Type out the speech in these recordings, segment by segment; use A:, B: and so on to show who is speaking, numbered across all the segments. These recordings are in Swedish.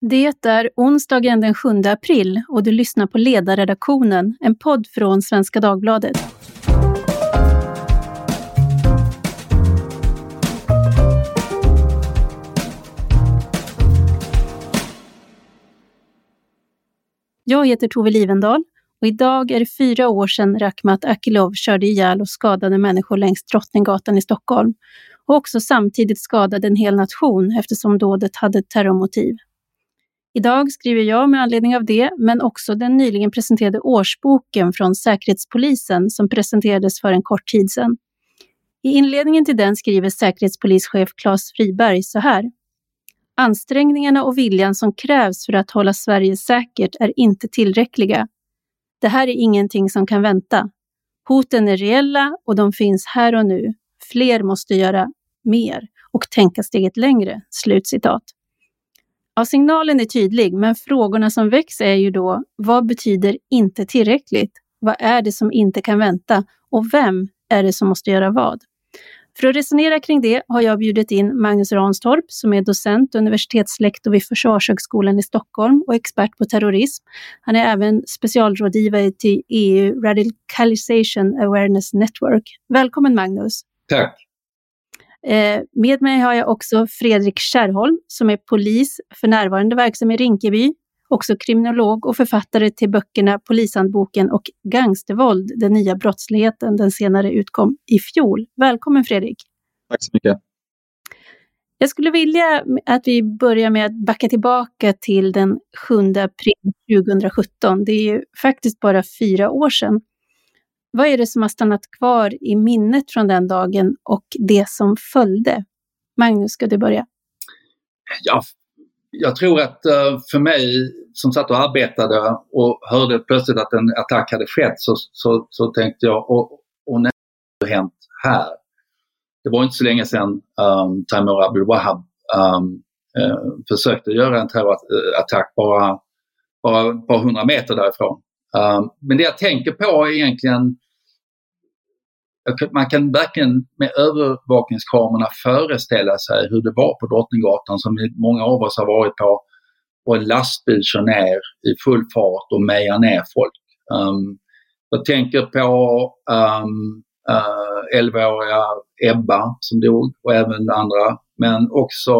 A: Det är onsdagen den 7 april och du lyssnar på Ledarredaktionen, en podd från Svenska Dagbladet. Jag heter Tove Livendal och idag är det fyra år sedan Rakhmat Akilov körde ihjäl och skadade människor längs Drottninggatan i Stockholm och också samtidigt skadade en hel nation eftersom dådet hade terrormotiv. Idag skriver jag med anledning av det, men också den nyligen presenterade årsboken från Säkerhetspolisen som presenterades för en kort tid sedan. I inledningen till den skriver säkerhetspolischef Claes Friberg så här. Ansträngningarna och viljan som krävs för att hålla Sverige säkert är inte tillräckliga. Det här är ingenting som kan vänta. Hoten är reella och de finns här och nu. Fler måste göra mer och tänka steget längre." Slutcitat. Ja, signalen är tydlig, men frågorna som väcks är ju då, vad betyder inte tillräckligt? Vad är det som inte kan vänta? Och vem är det som måste göra vad? För att resonera kring det har jag bjudit in Magnus Ranstorp som är docent och universitetslektor vid Försvarshögskolan i Stockholm och expert på terrorism. Han är även specialrådgivare till EU Radicalization Awareness Network. Välkommen Magnus!
B: Tack!
A: Eh, med mig har jag också Fredrik Kärrholm som är polis, för närvarande verksam i Rinkeby, också kriminolog och författare till böckerna Polishandboken och Gangstervåld, den nya brottsligheten. Den senare utkom i fjol. Välkommen Fredrik!
B: Tack så mycket!
A: Jag skulle vilja att vi börjar med att backa tillbaka till den 7 april 2017. Det är ju faktiskt bara fyra år sedan. Vad är det som har stannat kvar i minnet från den dagen och det som följde? Magnus, ska du börja?
B: Ja, jag tror att eh, för mig som satt och arbetade och hörde plötsligt att en attack hade skett så, så, så tänkte jag, och, och när det hänt här? Det var inte så länge sedan ehm, um, Taimour Abdul Wahab um, ehm, uh, eh, försökte göra en terrorattack bara, bara ett par hundra meter därifrån. Ehm, men det jag tänker på är egentligen man kan verkligen med övervakningskamerorna föreställa sig hur det var på Drottninggatan som många av oss har varit på och en lastbil kör ner i full fart och mejar ner folk. Um, jag tänker på ehm, eh, um, uh, 11-åriga Ebba som dog och även andra. Men också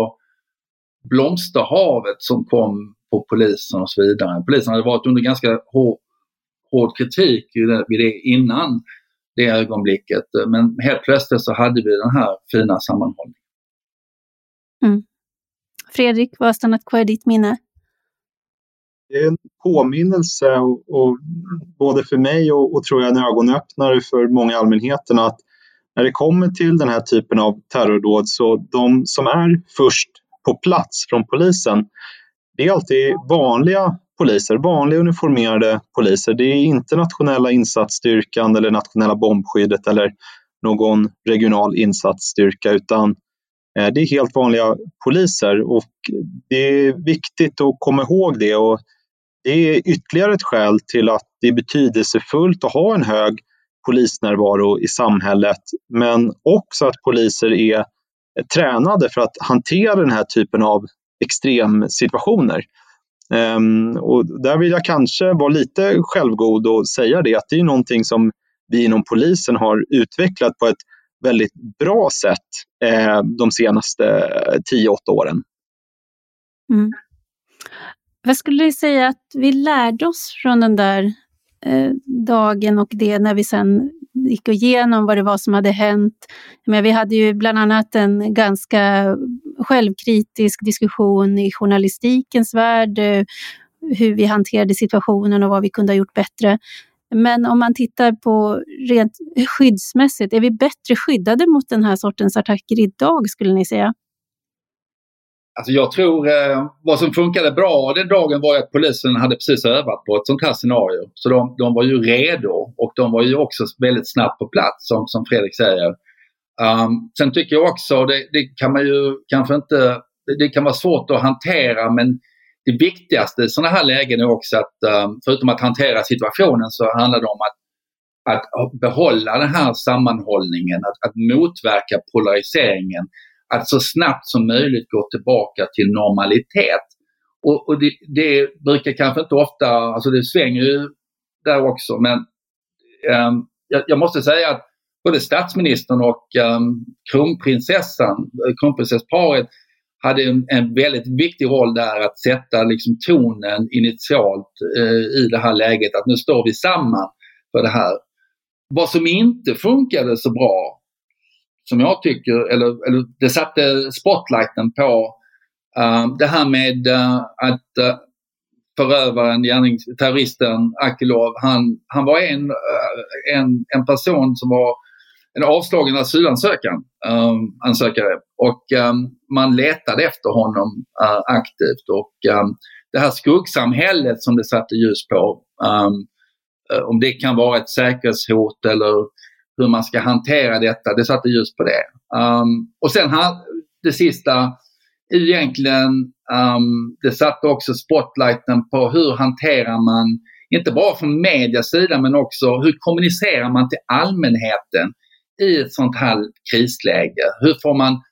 B: blomsterhavet som kom på polisen och så vidare. Polisen hade varit under ganska hård, hård kritik vid det innan det ögonblicket. Men helt plötsligt så hade vi den här fina sammanhållningen.
A: Mm. Fredrik, vad har stannat kvar i ditt minne?
C: Det är en påminnelse, och, och både för mig och, och, tror jag en ögonöppnare för många i allmänheten att när det kommer till den här typen av terrordåd så de som är först på plats från polisen, det är alltid vanliga poliser, vanliga uniformerade poliser. Det är inte nationella insatsstyrkan eller nationella bombskyddet eller någon regional insatsstyrka utan eh, det är helt vanliga poliser och det är viktigt att komma ihåg det och det är ytterligare ett skäl till att det är betydelsefullt att ha en hög polisnärvaro i samhället men också att poliser är tränade för att hantera den här typen av extremsituationer. Um, och där vill jag kanske vara lite självgod och säga det att det är någonting som vi inom polisen har utvecklat på ett väldigt bra sätt eh, de senaste 10-8 åren.
A: Mm. Vad skulle du säga att vi lärde oss från den där eh, dagen och det när vi sen gick igenom vad det var som hade hänt. Men vi hade ju bland annat en ganska självkritisk diskussion i journalistikens värld, eh, hur vi hanterade situationen och vad vi kunde ha gjort bättre. Men om man tittar på rent skyddsmässigt, är vi bättre skyddade mot den här sortens attacker idag skulle ni säga?
B: Alltså jag tror eh, vad som funkade bra den dagen var att polisen hade precis övat på ett sånt här scenario. Så de, de var ju redo och de var ju också väldigt snabbt på plats som, som Fredrik säger. Um, sen tycker jag också, det, det, kan man ju kanske inte, det kan vara svårt att hantera men det viktigaste i sådana här lägen är också att um, förutom att hantera situationen så handlar det om att, att behålla den här sammanhållningen, att, att motverka polariseringen att så snabbt som möjligt gå tillbaka till normalitet. Och, och det, det, brukar kanske inte ofta, alltså det svänger ju där också men um, jag, jag, måste säga att både statsministern och um, kronprinsessan, eh, kronprinsessparet hade en, en, väldigt viktig roll där att sätta liksom tonen initialt eh, i det här läget att nu står vi samman för det här. Vad som inte funkade så bra, som jag tycker, eller, eller det satte spotlighten på uh, det här med uh, att uh, förövaren, gärning, terroristen Akilov, han, han var en, en, en person som var en avslagen asylansökan, um, ansökare. Och um, man letade efter honom uh, aktivt. Och um, det här skuggsamhället som det satte ljus på, um, om det kan vara ett säkerhetshot eller hur man ska hantera detta, det satte ljus på det. Um, och sen det sista, egentligen, um, det satte också spotlighten på hur hanterar man, inte bara från medias sida men också hur kommunicerar man till allmänheten i ett sånt här krisläge? Hur får man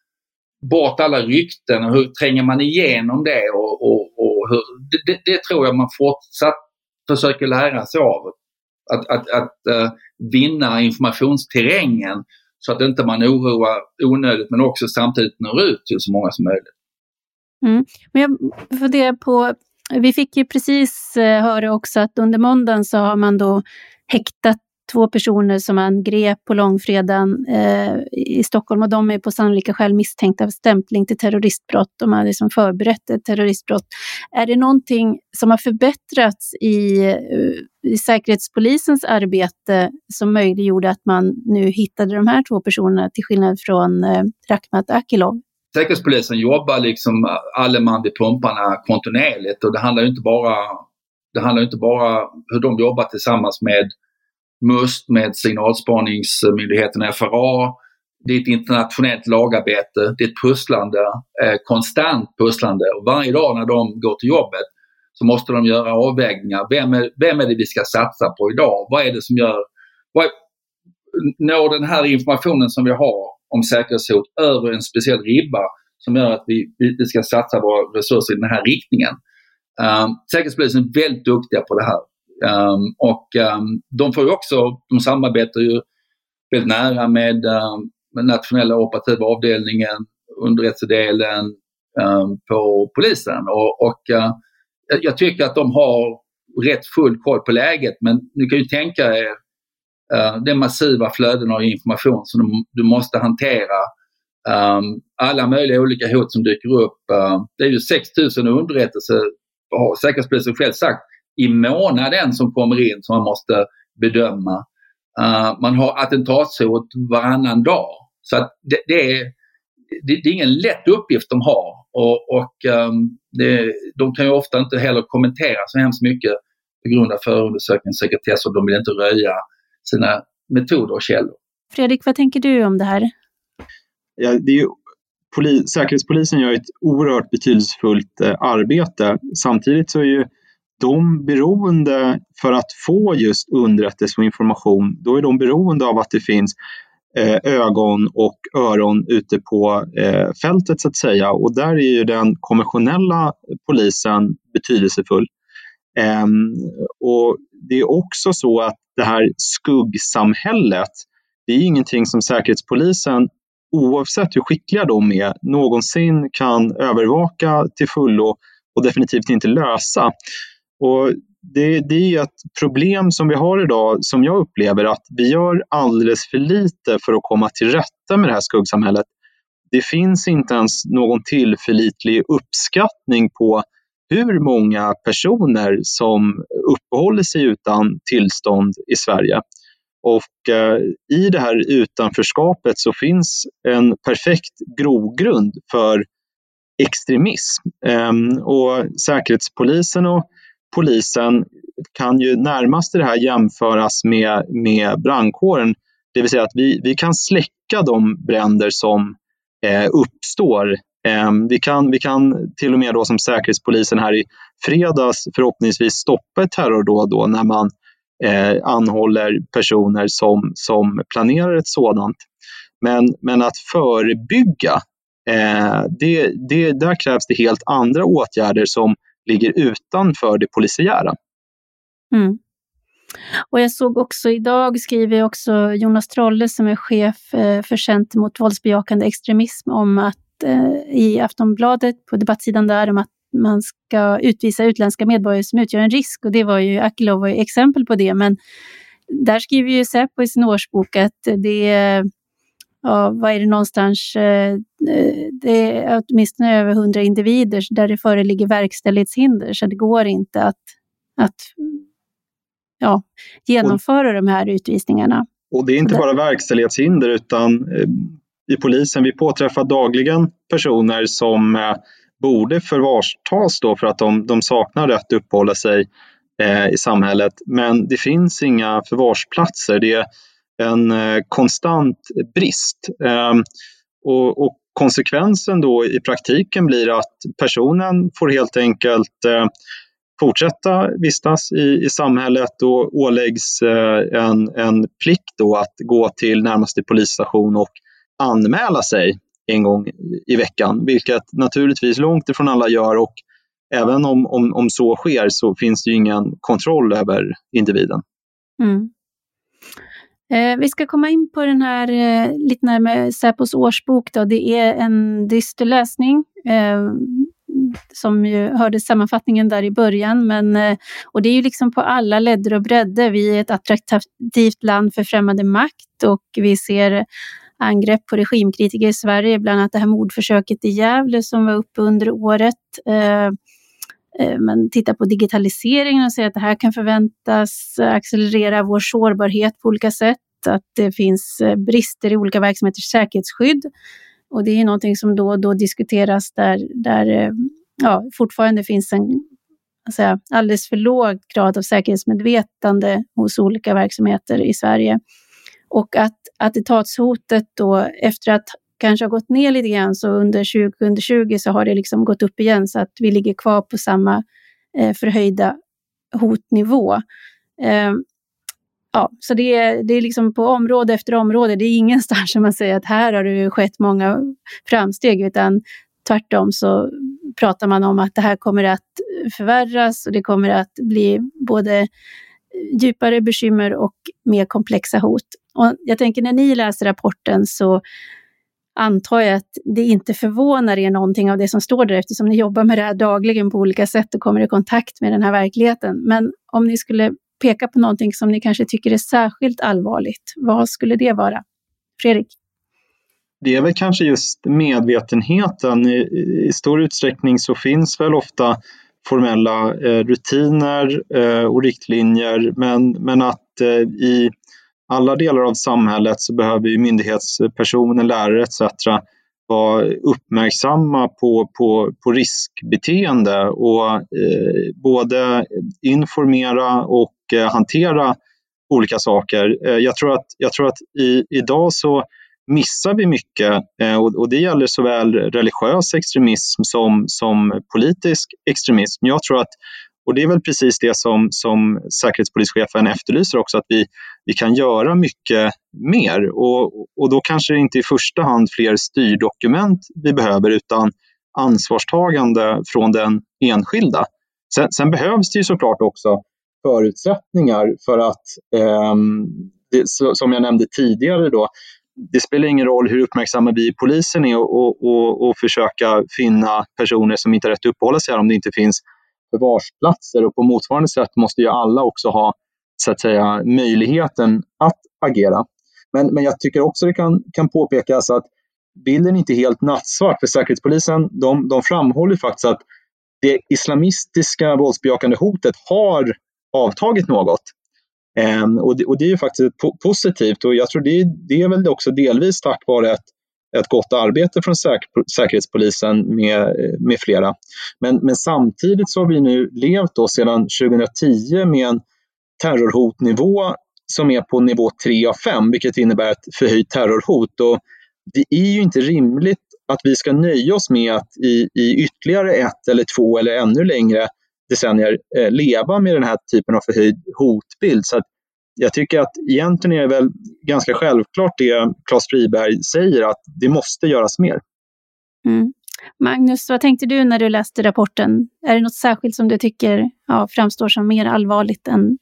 B: bort alla rykten och hur tränger man igenom det? Och, och, och hur, det, det, tror jag man fortsatt försöker lära sig av. Att, att, att uh, vinna informationsterrängen så att inte man oroar onödigt men också samtidigt når ut till så många som möjligt.
A: Mm. Men jag funderar på, vi fick ju precis eh, höra också att under måndagen så har man då häktat två personer som man grep på långfredagen eh, i Stockholm och de är på sannolika skäl misstänkta för stämpling till terroristbrott. De har liksom förberett ett terroristbrott. Är det någonting som har förbättrats i, eh, i Säkerhetspolisens arbete som möjliggjorde att man nu hittade de här två personerna till skillnad från eh, Rakhmat Akilov?
B: Säkerhetspolisen jobbar liksom alle man vid pumparna kontinuerligt och det handlar inte bara det handlar inte bara hur de jobbar tillsammans med MUST med signalspaningsmyndigheten FRA. Det är ett internationellt lagarbete, det är ett pusslande, eh, konstant pusslande och varje dag när de går till jobbet så måste de göra avvägningar. Vem är, vem är det vi ska satsa på idag? Vad är det som gör... Vad, når den här informationen som vi har om säkerhetshot över en speciell ribba som gör att vi, vi ska satsa våra resurser i den här riktningen? Um, Säkerhetspolisen är väldigt duktiga på det här. Um, och um, de får ju också, de samarbetar ju väldigt nära med, um, med nationella operativa avdelningen, underrättelsedelen på polisen. Och, och uh, jag tycker att de har rätt full koll på läget men ni kan ju tänka er uh, det massiva flöden av information som du, du måste hantera. Um, alla möjliga olika hot som dyker upp. Uh, det är ju 6000 underrättelser, har Säkerhetspolisen själv sagt, i månaden som kommer in som man måste bedöma. Uh, man har attentatshot varannan dag. Så att det, det, är, det, det, är ingen lätt uppgift de har och, och um, det, de kan ju ofta inte heller kommentera så hemskt mycket på grund av förundersökningssekretess och de vill inte röja sina metoder och källor.
A: Fredrik, vad tänker du om det här?
C: Ja, det är ju, poli, Säkerhetspolisen gör ett oerhört betydelsefullt eh, arbete. Samtidigt så är ju de beroende för att få just underrättelse och information, då är de beroende av att det finns eh, ögon och öron ute på eh, fältet så att säga. Och där är ju den konventionella polisen betydelsefull. Ehm, och det är också så att det här skuggsamhället, det är ingenting som Säkerhetspolisen, oavsett hur skickliga de är, någonsin kan övervaka till fullo och definitivt inte lösa. Och det, det är ett problem som vi har idag som jag upplever att vi gör alldeles för lite för att komma till rätta med det här skuggsamhället. Det finns inte ens någon tillförlitlig uppskattning på hur många personer som uppehåller sig utan tillstånd i Sverige. Och eh, i det här utanförskapet så finns en perfekt grogrund för extremism. Eh, och Säkerhetspolisen och polisen kan ju närmast det här jämföras med, med brandkåren. Det vill säga att vi, vi kan släcka de bränder som eh, uppstår. Eh, vi, kan, vi kan till och med då som Säkerhetspolisen här i fredags förhoppningsvis stoppa ett terrordåd då när man eh, anhåller personer som, som planerar ett sådant. Men, men att förebygga, eh, det, det, där krävs det helt andra åtgärder som ligger utanför det polisiära.
A: Mm. Och jag såg också idag, skriver också Jonas Trolle som är chef eh, för Center mot våldsbejakande extremism om att eh, i Aftonbladet på debattsidan där om att man ska utvisa utländska medborgare som utgör en risk och det var ju Akilov var exempel på det men där skriver ju Säpo i sin årsbok att det är, ja, vad är det någonstans, eh, det är åtminstone över hundra individer där det föreligger verkställighetshinder så det går inte att, att ja, genomföra och, de här utvisningarna.
C: Och det är inte bara verkställighetshinder utan eh, i polisen, vi påträffar dagligen personer som eh, borde förvarstas då för att de, de saknar rätt att uppehålla sig eh, i samhället. Men det finns inga förvarsplatser. Det är en eh, konstant brist. Ehm, och, och, konsekvensen då i praktiken blir att personen får helt enkelt eh, fortsätta vistas i, i samhället och åläggs eh, en, en plikt då att gå till närmaste polisstation och anmäla sig en gång i veckan, vilket naturligtvis långt ifrån alla gör och även om, om, om så sker så finns det ju ingen kontroll över individen. Mm.
A: Eh, vi ska komma in på den här eh, lite närmare Säpos årsbok. Då. Det är en dyster läsning. Eh, som ju hörde sammanfattningen där i början. Men, eh, och det är ju liksom på alla ledder och bredder. Vi är ett attraktivt land för främmande makt och vi ser angrepp på regimkritiker i Sverige, bland annat det här mordförsöket i Gävle som var uppe under året. Eh, Eh, Man tittar på digitaliseringen och säger att det här kan förväntas accelerera vår sårbarhet på olika sätt, att det finns eh, brister i olika verksamheters säkerhetsskydd. Och det är någonting som då och då diskuteras där, där eh, ja, fortfarande finns en säga, alldeles för låg grad av säkerhetsmedvetande hos olika verksamheter i Sverige. Och att attentatshotet då, efter att kanske har gått ner lite grann, så under 2020 så har det liksom gått upp igen så att vi ligger kvar på samma eh, förhöjda hotnivå. Eh, ja, så det är, det är liksom på område efter område. Det är ingenstans som man säger att här har det skett många framsteg, utan tvärtom så pratar man om att det här kommer att förvärras och det kommer att bli både djupare bekymmer och mer komplexa hot. Och jag tänker när ni läser rapporten så antar jag att det inte förvånar er någonting av det som står där eftersom ni jobbar med det här dagligen på olika sätt och kommer i kontakt med den här verkligheten. Men om ni skulle peka på någonting som ni kanske tycker är särskilt allvarligt, vad skulle det vara? Fredrik?
C: det är väl kanske just medvetenheten. I, I, stor utsträckning så finns väl ofta formella eh, rutiner eh, och riktlinjer men, men att eh, i alla delar av samhället så behöver ju myndighetspersoner, lärare etc. vara uppmärksamma på, på, på riskbeteende och eh, både informera och eh, hantera olika saker. Eh, jag tror att, jag tror att i, idag så missar vi mycket eh, och det gäller såväl religiös extremism som, som politisk extremism. Jag tror att, och det är väl precis det som, som säkerhetspolischefen efterlyser också, att vi, vi kan göra mycket mer. Och, och då kanske det inte i första hand fler styrdokument vi behöver utan ansvarstagande från den enskilda. Sen, sen behövs det ju såklart också förutsättningar för att, eh, det, som jag nämnde tidigare, då, det spelar ingen roll hur uppmärksamma vi i polisen är och, och, och, och försöka finna personer som inte har rätt att uppehålla sig här om det inte finns förvarsplatser. Och på motsvarande sätt måste ju alla också ha så att säga, möjligheten att agera. Men, men jag tycker också det kan, kan påpekas att bilden är inte helt nattsvart för Säkerhetspolisen de, de framhåller faktiskt att det islamistiska våldsbejakande hotet har avtagit något. Um, och, det, och, det, är ju faktiskt po positivt och jag tror det, det, är väl också delvis tack vare ett, ett gott arbete från säk Säkerhetspolisen med, med flera. Men, men, samtidigt så har vi nu levt då sedan 2010 med en terrorhotnivå som är på nivå 3 av 5, vilket innebär ett förhöjt terrorhot. Och det är ju inte rimligt att vi ska nöja oss med att i, i ytterligare ett eller två eller ännu längre decennier eh, leva med den här typen av förhöjd hotbild. Så jag tycker att egentligen är det väl ganska självklart det Claes Friberg säger att det måste göras mer.
A: Mm. Magnus, vad tänkte du när du läste rapporten? Är det något särskilt som du tycker ja, framstår som mer allvarligt än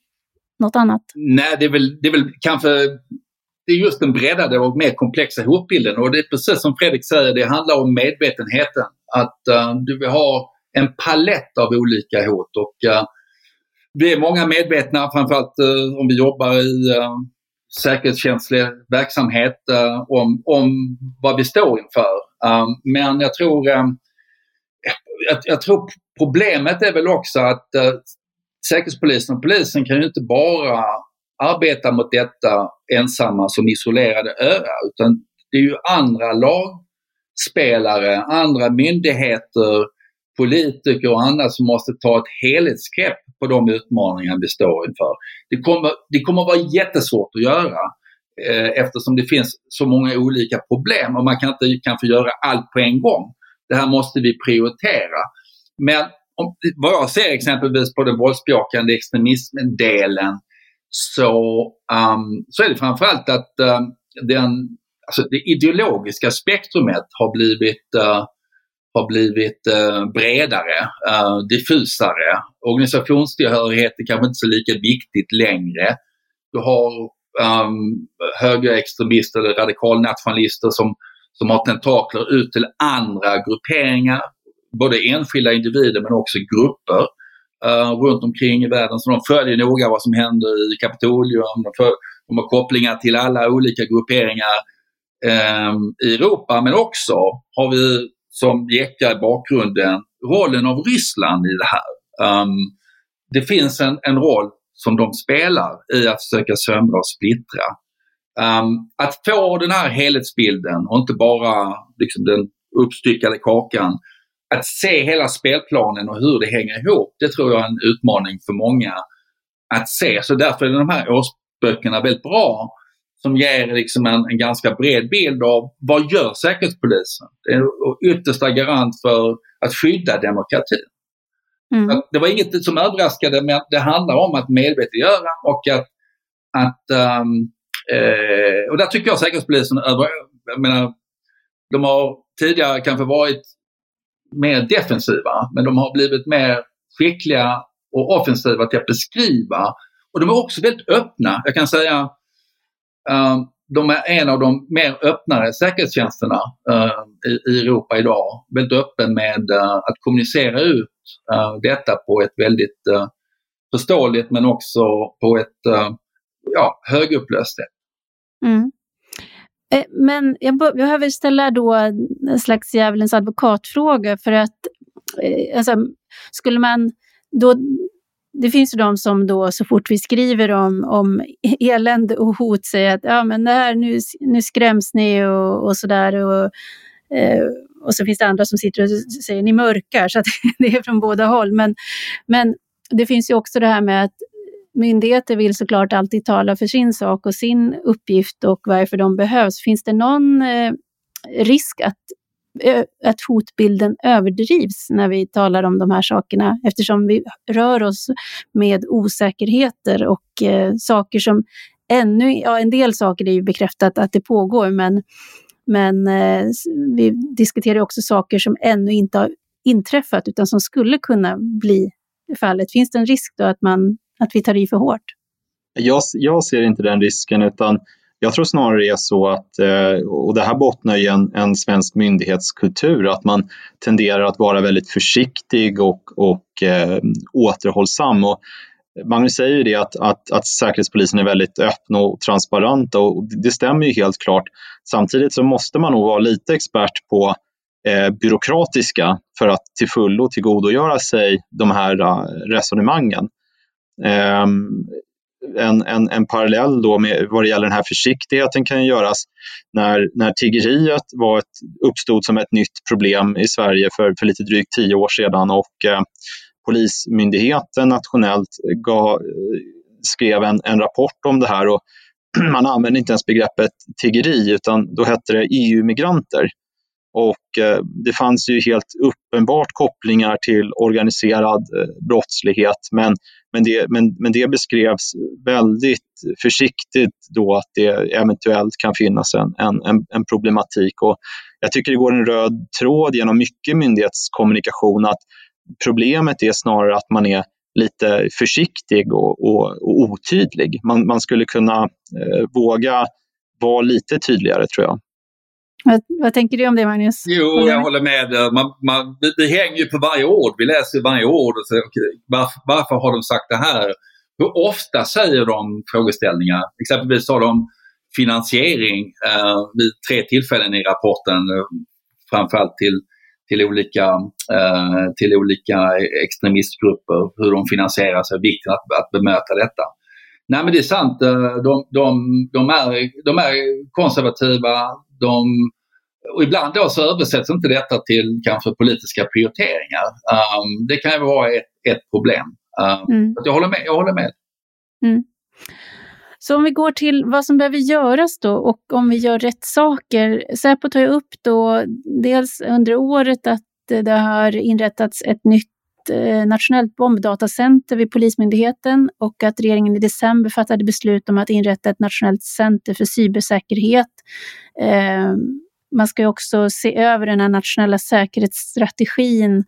A: något annat?
B: Nej, det är väl, det är väl kanske det är just den breddade och mer komplexa hotbilden och det är precis som Fredrik säger, det handlar om medvetenheten. Att uh, du vill ha en palett av olika hot och uh, vi är många medvetna, framförallt uh, om vi jobbar i uh, säkerhetskänslig verksamhet, om, om vad vi står inför. men jag tror, jag, jag, tror problemet är väl också att Säkerhetspolisen och polisen kan ju inte bara arbeta mot detta ensamma som isolerade öar utan det är ju andra lagspelare, andra myndigheter, politiker och andra som måste ta ett helhetsgrepp på de utmaningar vi står inför. Det kommer, det kommer vara jättesvårt att göra eh, eftersom det finns så många olika problem och man kan inte kanske göra allt på en gång. Det här måste vi prioritera. Men om, vad jag ser exempelvis på den våldsbejakande extremismen-delen så, um, så är det framförallt att um, den, alltså det ideologiska spektrumet har blivit, uh, har blivit uh, bredare, uh, diffusare. Organisationstillhörighet är kanske inte så lika viktigt längre. Du har um, högerextremister eller radikalnationalister som, som har tentakler ut till andra grupperingar både enskilda individer men också grupper uh, runt omkring i världen. Så de följer noga vad som händer i Kapitolium. De, för, de har kopplingar till alla olika grupperingar um, i Europa men också har vi som jäckar i bakgrunden rollen av Ryssland i det här. Um, det finns en, en roll som de spelar i att försöka söndra och splittra. Um, att få den här helhetsbilden och inte bara liksom, den uppstyckade kakan att se hela spelplanen och hur det hänger ihop, det tror jag är en utmaning för många att se. Så därför är de här årsböckerna väldigt bra som ger liksom en, en ganska bred bild av vad gör Säkerhetspolisen? Det är yttersta garant för att skydda demokratin. Mm. Det var inget som överraskade men det handlar om att medvetandegöra och att, att um, eh, och där tycker jag Säkerhetspolisen över, jag menar, de har tidigare kanske varit mer defensiva, men de har blivit mer skickliga och offensiva till att beskriva. Och de är också väldigt öppna. Jag kan säga uh, de är en av de mer öppnare säkerhetstjänsterna uh, i, i, Europa idag. Väldigt öppen med uh, att kommunicera ut detta på ett väldigt förståeligt men också på ett ja, högupplöst sätt. Mm.
A: Eh, men jag behöver ställa då en slags djävulens advokatfråga för att eh, alltså, skulle man då det finns ju de som då så fort vi skriver om, om elände och hot säger att ja, men det här, nu, nu skräms ni och, och sådär. Och, eh, och så finns det andra som sitter och säger ni mörkar, så att det är från båda håll. Men, men det finns ju också det här med att myndigheter vill såklart alltid tala för sin sak och sin uppgift och varför de behövs. Finns det någon eh, risk att, att hotbilden överdrivs när vi talar om de här sakerna eftersom vi rör oss med osäkerheter och eh, saker som ännu, ja en del saker är ju bekräftat att det pågår men, men eh, vi diskuterar också saker som ännu inte har inträffat utan som skulle kunna bli fallet. Finns det en risk då att man att vi tar i för hårt?
C: Jag, jag ser inte den risken utan jag tror snarare det är så att, eh, och det här bottnar i en, en svensk myndighetskultur, att man tenderar att vara väldigt försiktig och, och eh, återhållsam. Och Magnus säger ju det att, att, att Säkerhetspolisen är väldigt öppna och transparenta och det stämmer ju helt klart. Samtidigt så måste man nog vara lite expert på eh, byråkratiska för att till fullo tillgodogöra sig de här uh, resonemangen. Ehm, en, en, en parallell då med vad det gäller den här försiktigheten kan ju göras när, när tiggeriet var ett, uppstod som ett nytt problem i Sverige för, för lite drygt tio år sedan och eh, Polismyndigheten nationellt gav, skrev en, en rapport om det här och man använde inte ens begreppet tiggeri utan då hette det EU-migranter. Och eh, det fanns ju helt uppenbart kopplingar till organiserad eh, brottslighet men men det, men, men det beskrevs väldigt försiktigt då att det eventuellt kan finnas en, en, en problematik. Och jag tycker det går en röd tråd genom mycket myndighetskommunikation att problemet är snarare att man är lite försiktig och, och, och otydlig. Man, man skulle kunna eh, våga vara lite tydligare tror jag.
A: Vad, vad, tänker du om det Magnus?
B: Jo, jag håller med. Man, man, vi hänger ju på varje ord. Vi läser varje ord och säger okay, varför, varför har de sagt det här? Hur ofta säger de frågeställningar? Exempelvis sa de finansiering eh, vid tre tillfällen i rapporten, eh, framförallt till, till, olika, eh, till olika extremistgrupper, hur de finansierar sig, vikten att, att bemöta detta. Nej men det är sant, eh, de, de, de, är, de är konservativa, de, och ibland då så översätts inte detta till kanske politiska prioriteringar. Um, det kan ju vara ett, ett problem. Um, mm. jag håller med. Jag håller med. Mm.
A: Så om vi går till vad som behöver göras då och om vi gör rätt saker. Säpo tar ju upp då dels under året att det har inrättats ett nytt Eh, nationellt bombdatacenter vid Polismyndigheten och att regeringen i december fattade beslut om att inrätta ett nationellt center för cybersäkerhet. Eh, man ska också se över den här nationella säkerhetsstrategin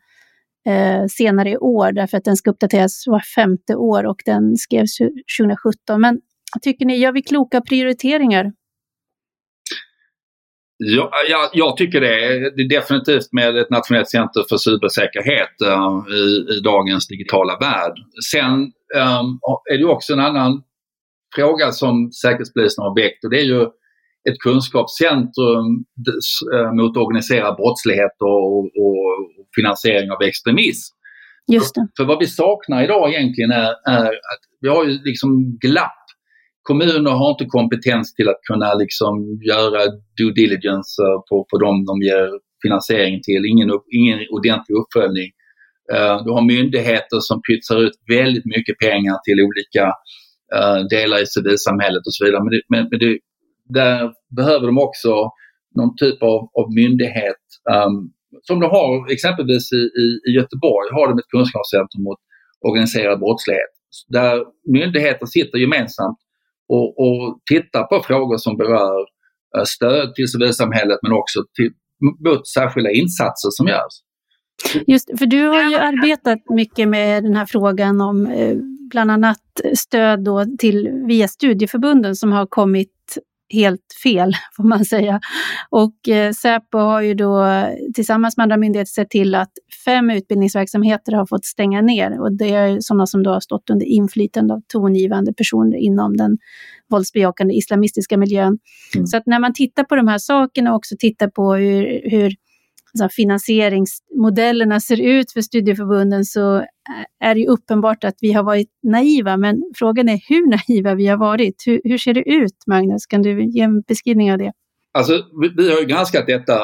A: eh, senare i år därför att den ska uppdateras var femte år och den skrevs 2017. Men tycker ni, gör vi kloka prioriteringar?
B: Ja, jag, jag tycker det. det är definitivt med ett nationellt center för cybersäkerhet uh, i, i, dagens digitala värld. Sen um, är det också en annan fråga som Säkerhetspolisen har väckt och det är ju ett kunskapscentrum uh, mot organiserad brottslighet och, och, och, finansiering av extremism.
A: Just det.
B: För, för vad vi saknar idag egentligen är, är att vi har ju liksom glapp kommuner har inte kompetens till att kunna liksom göra due diligence på, på dem de ger finansiering till, ingen, ingen ordentlig uppföljning. Uh, du har myndigheter som pytsar ut väldigt mycket pengar till olika uh, delar i civilsamhället och så vidare. Men, det, men, men det, där behöver de också någon typ av, av myndighet um, som de har exempelvis i, i, i Göteborg, har de ett kunskapscentrum mot organiserad brottslighet. Där myndigheter sitter gemensamt och, och titta på frågor som berör eh, stöd till civilsamhället men också till, mot särskilda insatser som görs.
A: Just för du har ju arbetat mycket med den här frågan om eh, bland annat stöd då till via studieförbunden som har kommit helt fel, får man säga. Och eh, Säpo har ju då tillsammans med andra myndigheter sett till att fem utbildningsverksamheter har fått stänga ner och det är sådana som då har stått under inflytande av tongivande personer inom den våldsbejakande islamistiska miljön. Mm. Så att när man tittar på de här sakerna och också tittar på hur, hur alltså finansieringsmodellerna ser ut för studieförbunden så eh, är det uppenbart att vi har varit naiva. Men frågan är hur naiva vi har varit. Hur, hur ser det ut, Magnus? Kan du ge en beskrivning av det?
B: Alltså, vi, vi har ju granskat detta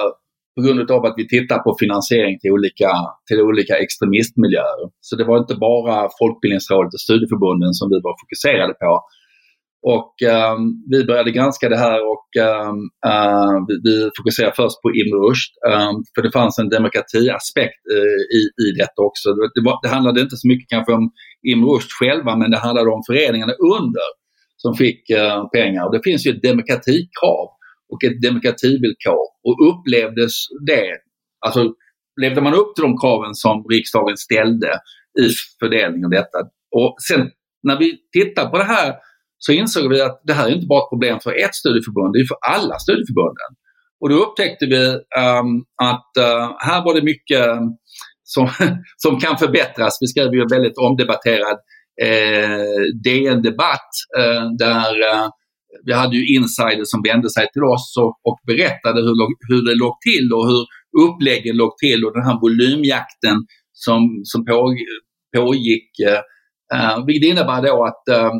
B: på grund av att vi tittar på finansiering till olika, till olika extremistmiljöer. Så det var inte bara Folkbildningsrådet och studieförbunden som vi var fokuserade på. Och um, vi började granska det här och um, uh, vi, vi fokuserade först på Ibn Rushd um, för det fanns en demokratiaspekt uh, i, i detta också. Det, var, det, handlade inte så mycket kanske om Ibn Rushd själva men det handlade om föreningarna under som fick uh, pengar. Och det finns ju ett demokratikrav och ett demokrativillkor och upplevdes det, alltså levde man upp till de kraven som riksdagen ställde i fördelningen av detta. Och sen när vi tittar på det här så insåg vi att det här är inte bara ett problem för ett studieförbund, det är för alla studieförbunden. Och då upptäckte vi um, att uh, här var det mycket ehm, som, som kan förbättras. Vi skrev ju en väldigt omdebatterad eh, DN-debatt eh, där eh, vi hade ju insiders som vände sig till oss och, och berättade hur, hur det låg till och hur uppläggen låg till och den här volymjakten som, som på, pågick. Eh, Uh, vilket innebär då att uh,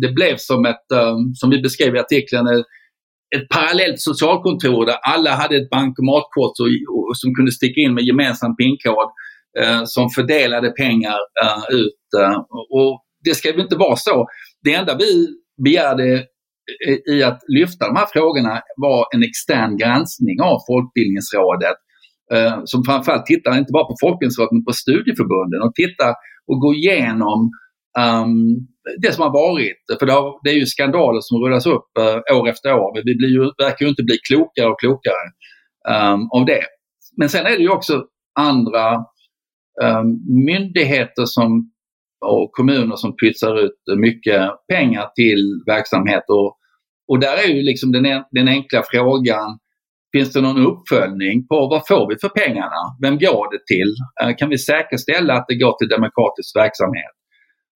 B: det blev som ett, uh, som vi beskrev i artikeln, ett parallellt socialkontor där alla hade ett bankomatkort och, och, som kunde sticka in med gemensam pinkod eh, som fördelade pengar ut. och det ska ju inte vara så. Det enda vi begärde i att lyfta de här frågorna var en extern granskning av Folkbildningsrådet som framförallt tittar inte bara på Folkbildningsrådet men på studieförbunden och tittar och gå igenom um, det som har varit. För det, har, det är ju skandaler som rullas upp uh, år efter år. Vi blir ju, verkar ju inte bli klokare och klokare. um, av det. Men sen är det ju också andra um, myndigheter som, och kommuner som pytsar ut mycket pengar till verksamhet. Och, och där är ju liksom den, den enkla frågan, Finns det någon uppföljning på vad får vi för pengarna? Vem går det till? Eh, kan vi säkerställa att det går till demokratisk verksamhet?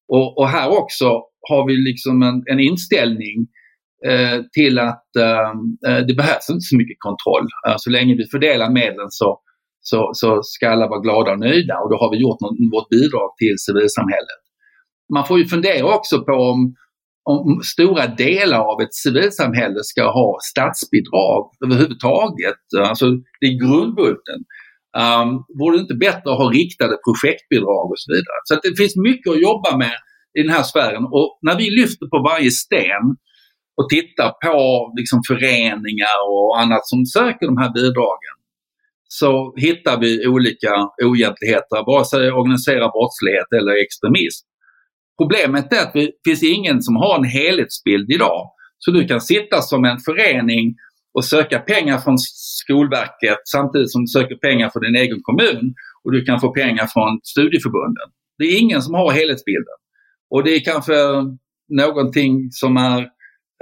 B: Och, och här också har vi liksom en, en inställning eh, till att eh, eh, det behövs inte så mycket kontroll. Eh, så länge vi fördelar medlen så, så, så ska alla vara glada och nöjda och då har vi gjort något, vårt bidrag till civilsamhället. Man får ju fundera också på om, om stora delar av ett civilsamhälle ska ha statsbidrag överhuvudtaget. Alltså det är grundbulten. Um, vore det inte bättre att ha riktade projektbidrag och så vidare? Så det finns mycket att jobba med i den här sfären och när vi lyfter på varje sten och tittar på liksom föreningar och annat som söker de här bidragen så hittar vi olika oegentligheter, vare sig organiserad brottslighet eller extremism. Problemet är att det finns ingen som har en helhetsbild idag. Så du kan sitta som en förening och söka pengar från Skolverket samtidigt som du söker pengar för din egen kommun och du kan få pengar från studieförbunden. Det är ingen som har helhetsbilden. Och det är kanske någonting som är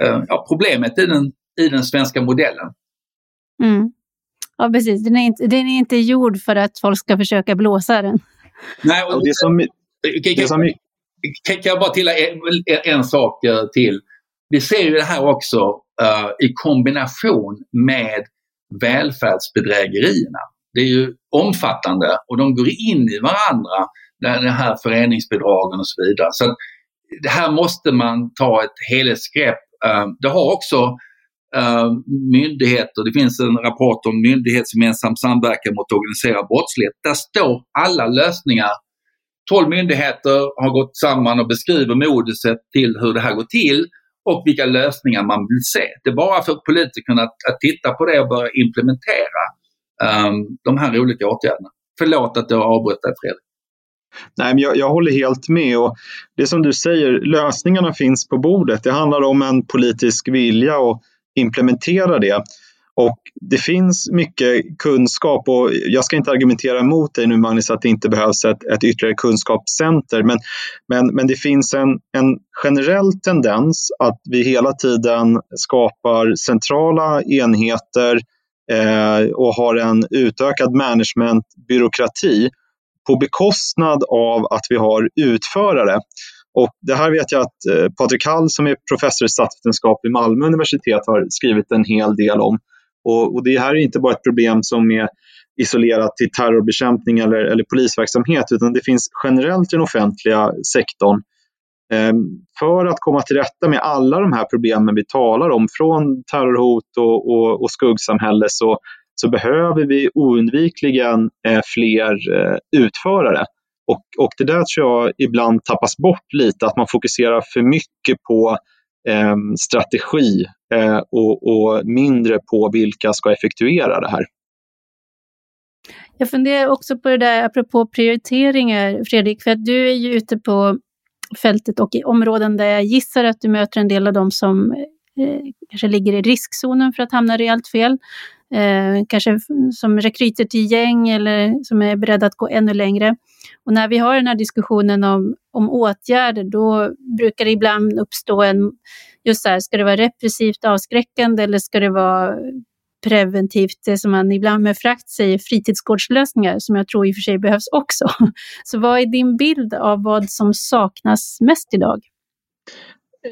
B: eh, ja, problemet i den, i den svenska modellen.
A: Mm. Ja, precis. Den är, inte, den är inte gjord för att folk ska försöka blåsa den.
B: Nej, och det som, det som, kan, kan jag bara tillägga en, en, sak eh, till? Vi ser ju det här också uh, i kombination med välfärdsbedrägerierna. Det är ju omfattande och de går in i varandra de här föreningsbidragen och så vidare. Så det här måste man ta ett helhetsgrepp. Eh, det har också myndigheter, det finns en rapport om myndighetsgemensam samverkan mot organiserad brottslighet. Där står alla lösningar. 12 myndigheter har gått samman och beskriver moduset till hur det här går till och vilka lösningar man vill se. Det är bara för politikerna att, att titta på det och börja implementera um, de här olika åtgärderna. Förlåt att jag avbröt dig Fredrik.
C: Nej, men jag, jag, håller helt med. Och det som du säger, lösningarna finns på bordet. Det handlar om en politisk vilja att implementera det. Och det finns mycket kunskap och jag ska inte argumentera emot dig nu Magnus att det inte behövs ett, ett ytterligare kunskapscenter. Men, men, men det finns en, en generell tendens att vi hela tiden skapar centrala enheter eh, och har en utökad managementbyråkrati på bekostnad av att vi har utförare. Och det här vet jag att eh, Patrik Hall som är professor i statsvetenskap vid Malmö universitet har skrivit en hel del om. Och, och det här är inte bara ett problem som är isolerat till terrorbekämpning eller, eller polisverksamhet utan det finns generellt i den offentliga sektorn. Eh, för att komma till rätta med alla de här problemen vi talar om, från terrorhot och, och, och skuggsamhälle, så, så behöver vi oundvikligen eh, fler eh, utförare. Och, och det där tror jag ibland tappas bort lite, att man fokuserar för mycket på eh, strategi eh, och, och, mindre på vilka ska effektuera det här.
A: Jag funderar också på det där apropå prioriteringar, Fredrik, för att du är ju ute på fältet och i områden där jag gissar att du möter en del av dem som eh, kanske ligger i riskzonen för att hamna rejält fel eh, kanske som rekryter till gäng eller som är beredda att gå ännu längre. Och när vi har den här diskussionen om, om åtgärder, då brukar det ibland uppstå en, just så här, ska det vara repressivt avskräckande eller ska det vara preventivt, det som man ibland med frakt säger fritidsgårdslösningar, som jag tror i och för sig behövs också. Så vad är din bild av vad som saknas mest idag?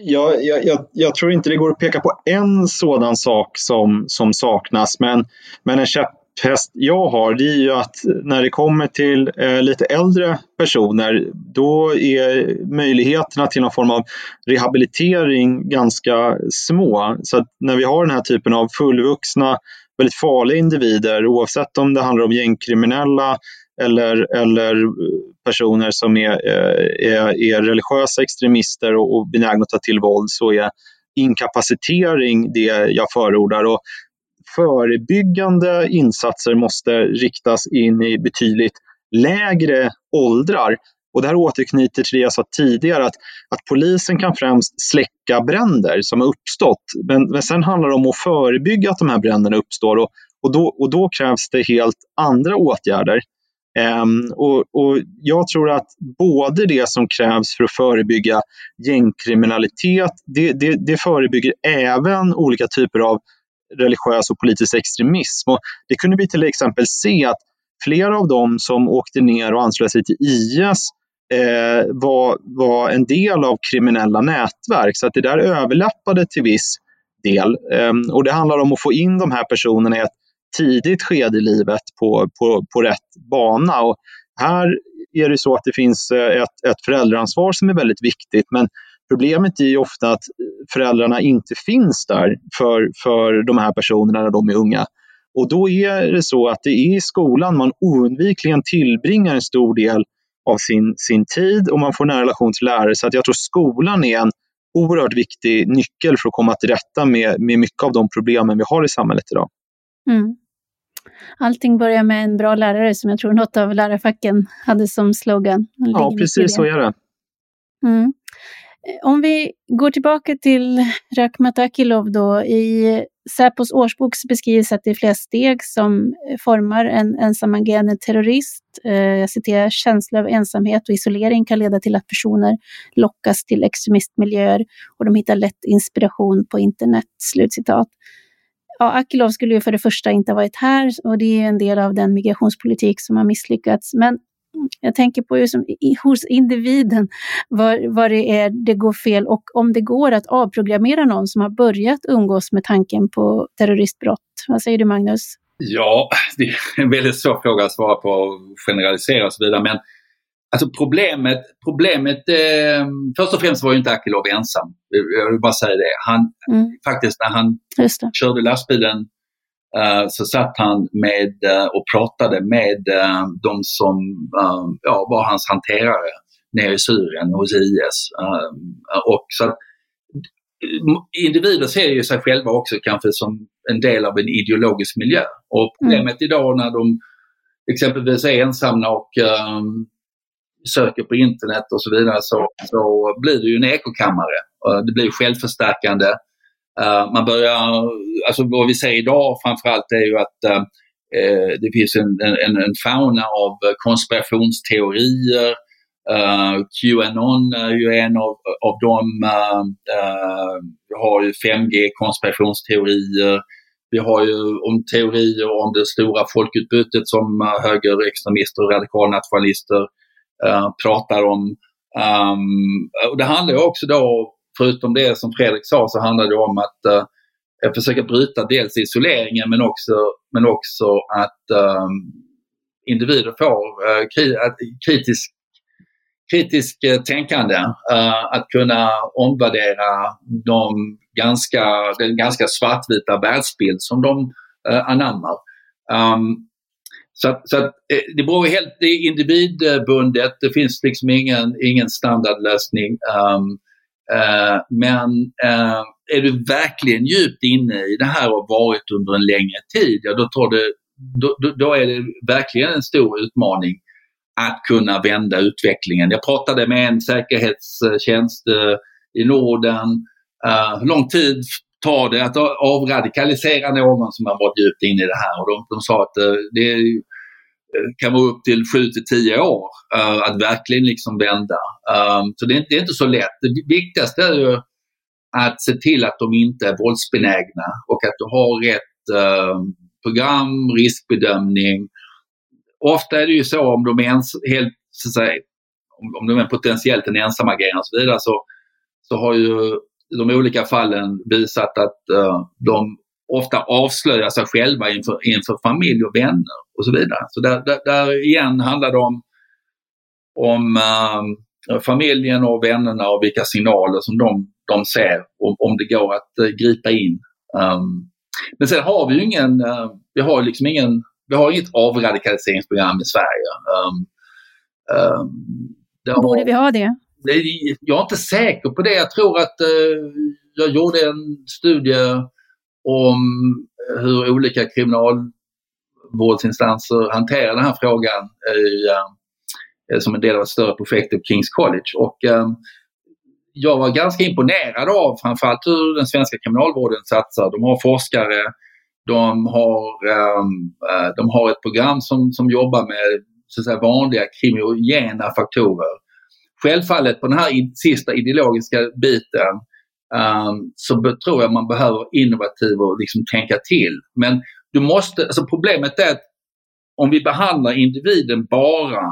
C: Jag, jag, jag, tror inte det går att peka på en sådan sak som, som saknas, men, men en käpphäst jag har det är ju att när det kommer till eh, lite äldre personer då är möjligheterna till någon form av rehabilitering ganska små. Så när vi har den här typen av fullvuxna, väldigt farliga individer oavsett om det handlar om gängkriminella eller, eller eh, personer som är, eh, är, är religiösa extremister och, och benägna att ta till våld så är inkapacitering det jag förordar. Och förebyggande insatser måste riktas in i betydligt lägre åldrar. Och det här återknyter till det jag sa tidigare, att, att polisen kan främst släcka bränder som har uppstått. Men, men sen handlar det om att förebygga att de här bränderna uppstår. Och, Och då, och då krävs det helt andra åtgärder. Um, och, och, jag tror att både det som krävs för att förebygga gängkriminalitet, det, det, det förebygger även olika typer av religiös och politisk extremism. Och det kunde vi till exempel se att flera av dem som åkte ner och anslöt sig till IS eh, var, var en del av kriminella nätverk. Så att det där överlappade till viss del. Um, och det handlar om att få in de här personerna i ett tidigt skede i livet på, på, på rätt bana. Och här är det så att det finns eh, ett, ett föräldraansvar som är väldigt viktigt. Men problemet är ju ofta att föräldrarna inte finns där för, för de här personerna när de är unga. Och då är det så att det är i skolan man oundvikligen tillbringar en stor del av sin, sin tid och man får nära relation till lärare. Så att jag tror skolan är en oerhört viktig nyckel för att komma till rätta med, med mycket av de problemen vi har i samhället idag.
A: Mm. Allting börjar med en bra lärare som jag tror något av lärarfacken hade som slogan.
C: Ja, precis så är det.
A: Mm. Om vi går tillbaka till Rakhmat Akilov då. I Säpos årsbok beskrivs att det är flera steg som formar en ensamagerande terrorist. Eh, jag citerar, känsla av ensamhet och isolering kan leda till att personer lockas till extremistmiljöer och de hittar lätt inspiration på internet. Slutcitat. Ja, Akilov skulle ju för det första inte ha varit här och det är en del av den migrationspolitik som har misslyckats. Men jag tänker på just hos individen vad, vad det är det går fel och om det går att avprogrammera någon som har börjat umgås med tanken på terroristbrott. Vad säger du Magnus?
B: Ja, det är en väldigt svår fråga att svara på och generalisera och så vidare. Men alltså problemet, problemet eh, först och främst var ju inte Akilov ensam. Jag vill bara säga det. Han, mm. Faktiskt när han körde lastbilen Eh, så satt han med uh, och pratade med uh, de som ja, var hans hanterare nere i Syrien hos IS. och så individer ser ju sig själva också kanske som en del av en ideologisk miljö. Och problemet mm. idag när de exempelvis är ensamma och um, söker på internet och så vidare så, så blir det ju en ekokammare. det blir självförstärkande eh, man börjar, alltså vad vi ser idag framförallt är ju att eh, eh, det finns en, en, en, fauna av konspirationsteorier. Qanon är ju en av, av dem. vi har ju 5G-konspirationsteorier. Vi har ju om teorier om det stora folkutbytet som högerextremister och Eh, pratar om. Um, och det handlar ju också då förutom det som Fredrik sa så handlar det om att uh, försöka bryta dels isoleringen men också, men också att um, individer får uh, kri kritisk, kritisk uh, tänkande. Uh, att kunna omvärdera de ganska, den ganska svartvita världsbild som de uh, anammar. Um, så, så att, eh, det beror helt, det är individbundet, det finns liksom ingen, ingen standardlösning. Um, uh, men uh, är du verkligen djupt inne i det här och varit under en längre tid, ja då, tar det, då, då, då, är det verkligen en stor utmaning att kunna vända utvecklingen. Jag pratade med en säkerhetstjänst uh, i Norden. hur lång tid ta det att avradikalisera någon som har varit djupt inne i det här? Och de, de sa att eh, det eh, kan vara upp till 7 till 10 år eh, att verkligen liksom vända. Ehm, så det är, det är, inte så lätt. Det viktigaste är ju att se till att de inte är våldsbenägna och att du har rätt ehm, program, riskbedömning. Ofta är det ju så om de är ens, helt, så att säga, om de är potentiellt en ensamagerande och så vidare så, så har ju de olika fallen visat att uh, de ofta avslöjar sig själva inför, inför familj och vänner och så vidare. Så där, där, där igen handlar det om, om uh, familjen och vännerna och vilka signaler som de, de ser och om det går att uh, gripa in. Um, men sen har vi ju ingen, vi har liksom ingen, vi har inget avradikaliseringsprogram i Sverige. Um,
A: um, Borde vi ha det?
B: Det? Jag är inte säker på det. Jag tror att eh, jag gjorde en studie om eh, hur olika kriminalvårdsinstanser hanterar den här frågan eh, i, eh, som en del av ett större projekt på Kings College. Och, eh, jag var ganska imponerad av framförallt hur den svenska kriminalvården satsar. De har forskare, De har, ehm, de har ett program som, som jobbar med så att säga, vanliga kriminogena faktorer. Självfallet på den här sista ideologiska biten um, så tror jag man behöver innovativ och liksom tänka till. Men du måste, alltså problemet är att om vi behandlar individen bara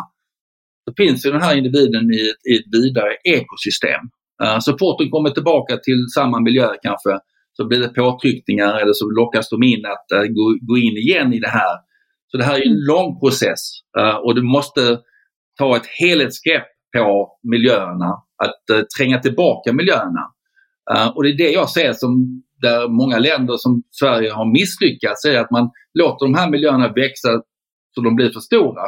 B: så finns ju den här individen i ett, i ett vidare ekosystem. Uh, så fort de kommer tillbaka till samma miljö kanske så blir det påtryckningar eller så lockas de in att uh, gå, gå in igen i det här. Så det här är en mm. lång process uh, och du måste ta ett helhetsgrepp på miljöerna, att eh, tränga tillbaka miljöerna. Eh, och det är det jag ser som där många länder som Sverige har misslyckats, är att man låter de här miljöerna växa så de blir för stora.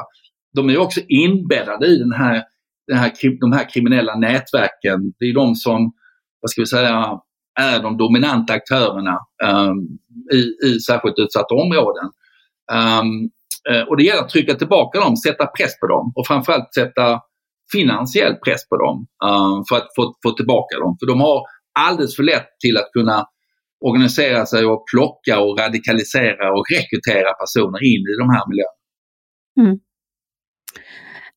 B: De är också inbäddade i den här, den här, de här kriminella nätverken. Det är de som, vad ska vi säga, är de dominanta aktörerna um, i, i särskilt utsatta områden. Um, och det gäller att trycka tillbaka dem, sätta press på dem och framförallt sätta finansiell press på dem uh, för att få, få tillbaka dem. För de har alldeles för lätt till att kunna organisera sig och plocka och radikalisera och rekrytera personer in i de här miljöerna. Mm.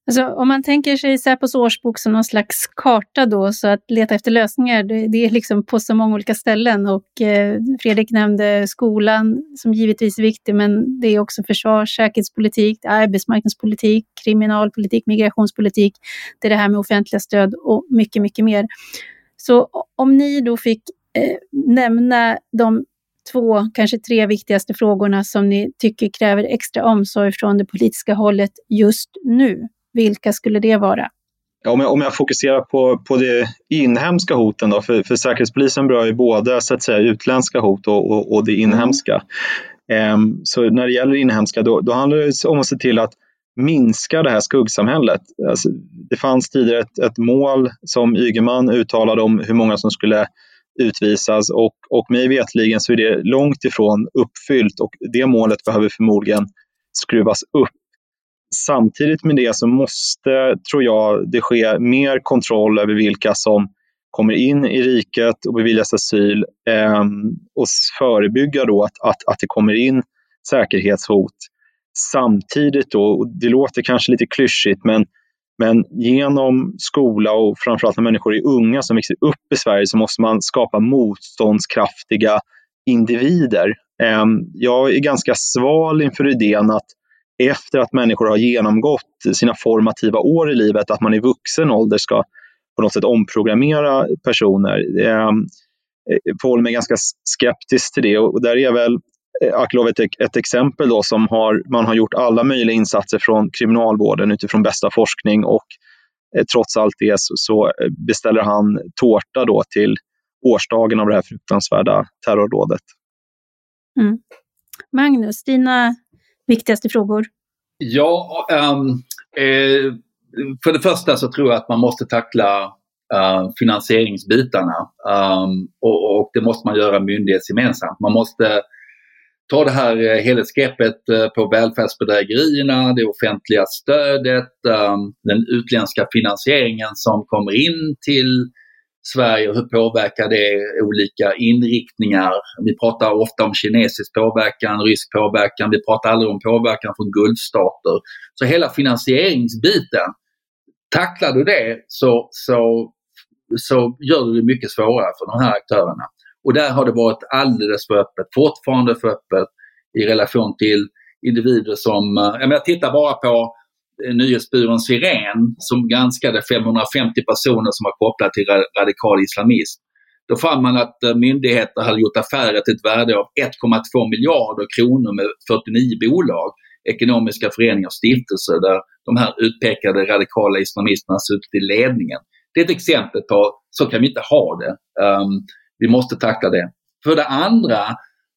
A: Alltså, om man tänker sig Säpos årsbok som någon slags karta då, så att leta efter lösningar, det, det är liksom på så många olika ställen. Och eh, Fredrik nämnde skolan som givetvis är viktig, men det är också försvars, säkerhetspolitik, arbetsmarknadspolitik, kriminalpolitik, migrationspolitik. Det är det här med offentliga stöd och mycket, mycket mer. Så om ni då fick eh, nämna de två, kanske tre viktigaste frågorna som ni tycker kräver extra omsorg från det politiska hållet just nu. Vilka skulle det vara?
C: Om jag, om jag fokuserar på, på de inhemska hoten, då, för, för Säkerhetspolisen berör ju både så att säga, utländska hot och, och, och det inhemska. Mm. Så när det gäller inhemska, då, då handlar det om att se till att minska det här skuggsamhället. Alltså, det fanns tidigare ett, ett mål som Ygeman uttalade om hur många som skulle utvisas och, och mig vetligen så är det långt ifrån uppfyllt och det målet behöver förmodligen skruvas upp. Samtidigt med det så måste, tror jag, det ske mer kontroll över vilka som kommer in i riket och beviljas asyl eh, och förebygga då att, att, att det kommer in säkerhetshot. Samtidigt då, och det låter kanske lite klyschigt, men men genom skola och framförallt när människor är unga som växer upp i Sverige så måste man skapa motståndskraftiga individer. Eh, jag är ganska sval inför idén att efter att människor har genomgått sina formativa år i livet, att man i vuxen ålder ska på något sätt omprogrammera personer. Jag förhåller mig ganska skeptisk till det och där är väl Eh, ett, ett exempel då som har, man har gjort alla möjliga insatser från kriminalvården utifrån bästa forskning och eh, trots allt det så, så, eh, beställer han tårta då till årsdagen av det här fruktansvärda terrordådet.
A: Mm. Magnus, dina viktigaste frågor?
B: Ja, um, eh, för det första så tror jag att man måste tackla uh, finansieringsbitarna um, och, och, det måste man göra myndighetsgemensamt. Man måste ta det här eh, helhetsgreppet eh, på välfärdsbedrägerierna, det offentliga stödet, ehm, den utländska finansieringen som kommer in till Sverige och hur påverkar det olika inriktningar? Vi pratar ofta om kinesisk påverkan, rysk påverkan, vi pratar aldrig om påverkan från Gulfstater. Så hela finansieringsbiten, tacklar du det så, så, så gör du det mycket svårare för de här aktörerna. Och där har det varit alldeles för öppet, fortfarande för öppet i relation till individer som, eh, jag, menar, tittar bara på Eh, nyhetsbyrån Siren som granskade 550 personer som var kopplade till radikal islamism. Då fann man att eh, myndigheter hade gjort affärer till ett värde av 1,2 miljarder kronor med 49 bolag, ekonomiska föreningar och stiftelser där de här utpekade radikala islamisterna suttit i ledningen. Det är ett exempel på, så kan vi inte ha det. Um, vi måste tackla det. För det andra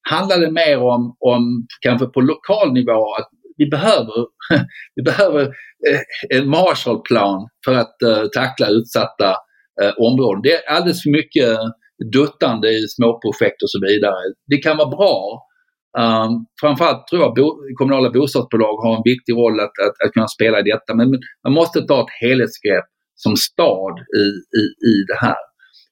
B: handlar det mer om, om kanske på lokal nivå att vi behöver, vi behöver eh, en Marshallplan för att eh, tackla utsatta eh, områden. Det är alldeles för mycket duttande i småprojekt och så vidare. Det kan vara bra. Um, framförallt tror jag bo, kommunala bostadsbolag har en viktig roll att, att, att kunna spela i detta men man måste ta ett helhetsgrepp som stad i, i, i det här.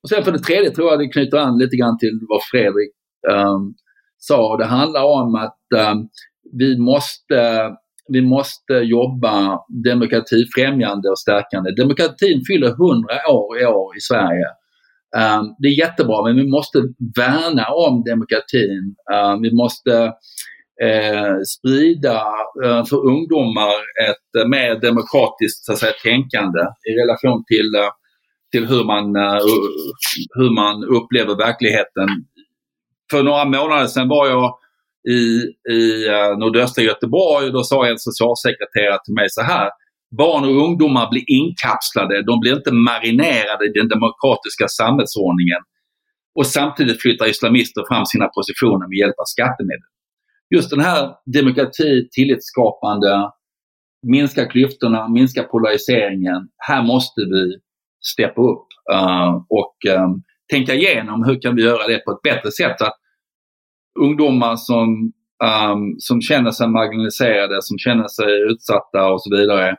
B: Och sen för det tredje tror jag det knyter an lite grann till vad Fredrik um, sa. Det handlar om att um, vi måste vi måste jobba demokratifrämjande och stärkande. Demokratin fyller 100 år i år i Sverige. Ehm, det är jättebra men vi måste värna om demokratin. Ehm, vi måste eh, sprida eh, för ungdomar ett eh, mer demokratiskt så att säga, tänkande i relation till, till hur, man, hur man upplever verkligheten. För några månader sedan var jag i, i eh, nordöstra Göteborg då sa en socialsekreterare till mig så här. Barn och ungdomar blir inkapslade, de blir inte marinerade i den demokratiska samhällsordningen. Och samtidigt flyttar islamister fram sina positioner med hjälp av skattemedel. Just den här demokrati, tillitsskapande, minska klyftorna, minska polariseringen. Här måste vi steppa upp uh, och um, tänka igenom hur kan vi göra det på ett bättre sätt så att ungdomar som, um, som känner sig marginaliserade, som känner sig utsatta och så vidare,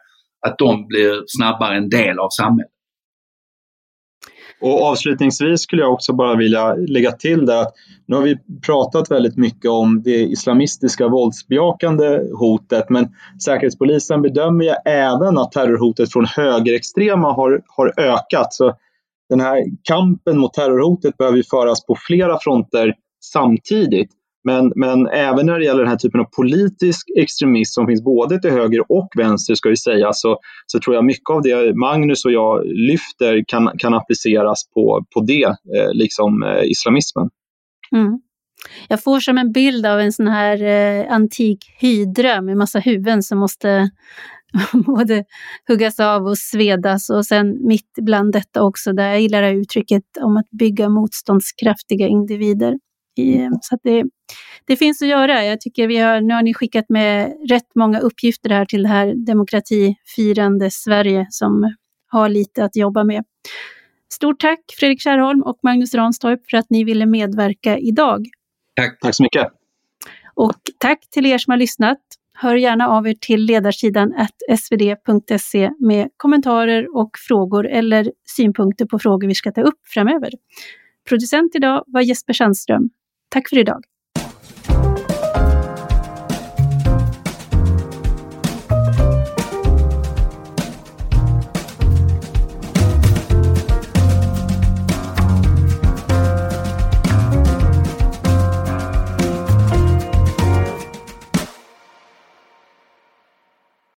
B: att de blir snabbare en del av samhället.
C: Och avslutningsvis skulle jag också bara vilja lägga till där att nu har vi pratat väldigt mycket om det islamistiska våldsbejakande hotet men Säkerhetspolisen bedömer ju även att terrorhotet från högerextrema har, har ökat. Så den här kampen mot terrorhotet behöver föras på flera fronter samtidigt. Men, men även när det gäller den här typen av politisk extremism som finns både till höger och vänster ska vi säga, så, så tror jag mycket av det Magnus och jag lyfter kan, kan appliceras på, på det, eh, liksom eh, islamismen.
A: Mm. Jag får som en bild av en sån här eh, antik hydra med massa huvuden som måste både huggas av och svedas och sen mitt bland detta också, där jag gillar uttrycket om att bygga motståndskraftiga individer. I, så det, det finns att göra. Jag tycker vi har, nu har ni skickat med rätt många uppgifter här till det här demokratifirande Sverige som har lite att jobba med. Stort tack Fredrik Kärrholm och Magnus Ranstorp för att ni ville medverka idag.
B: Tack.
C: Tack så mycket.
A: Och tack till er som har lyssnat. Hör gärna av er till ledarsidan svd.se med kommentarer och frågor eller synpunkter på frågor vi ska ta upp framöver. Producent idag var Jesper Sandström. Tack för idag.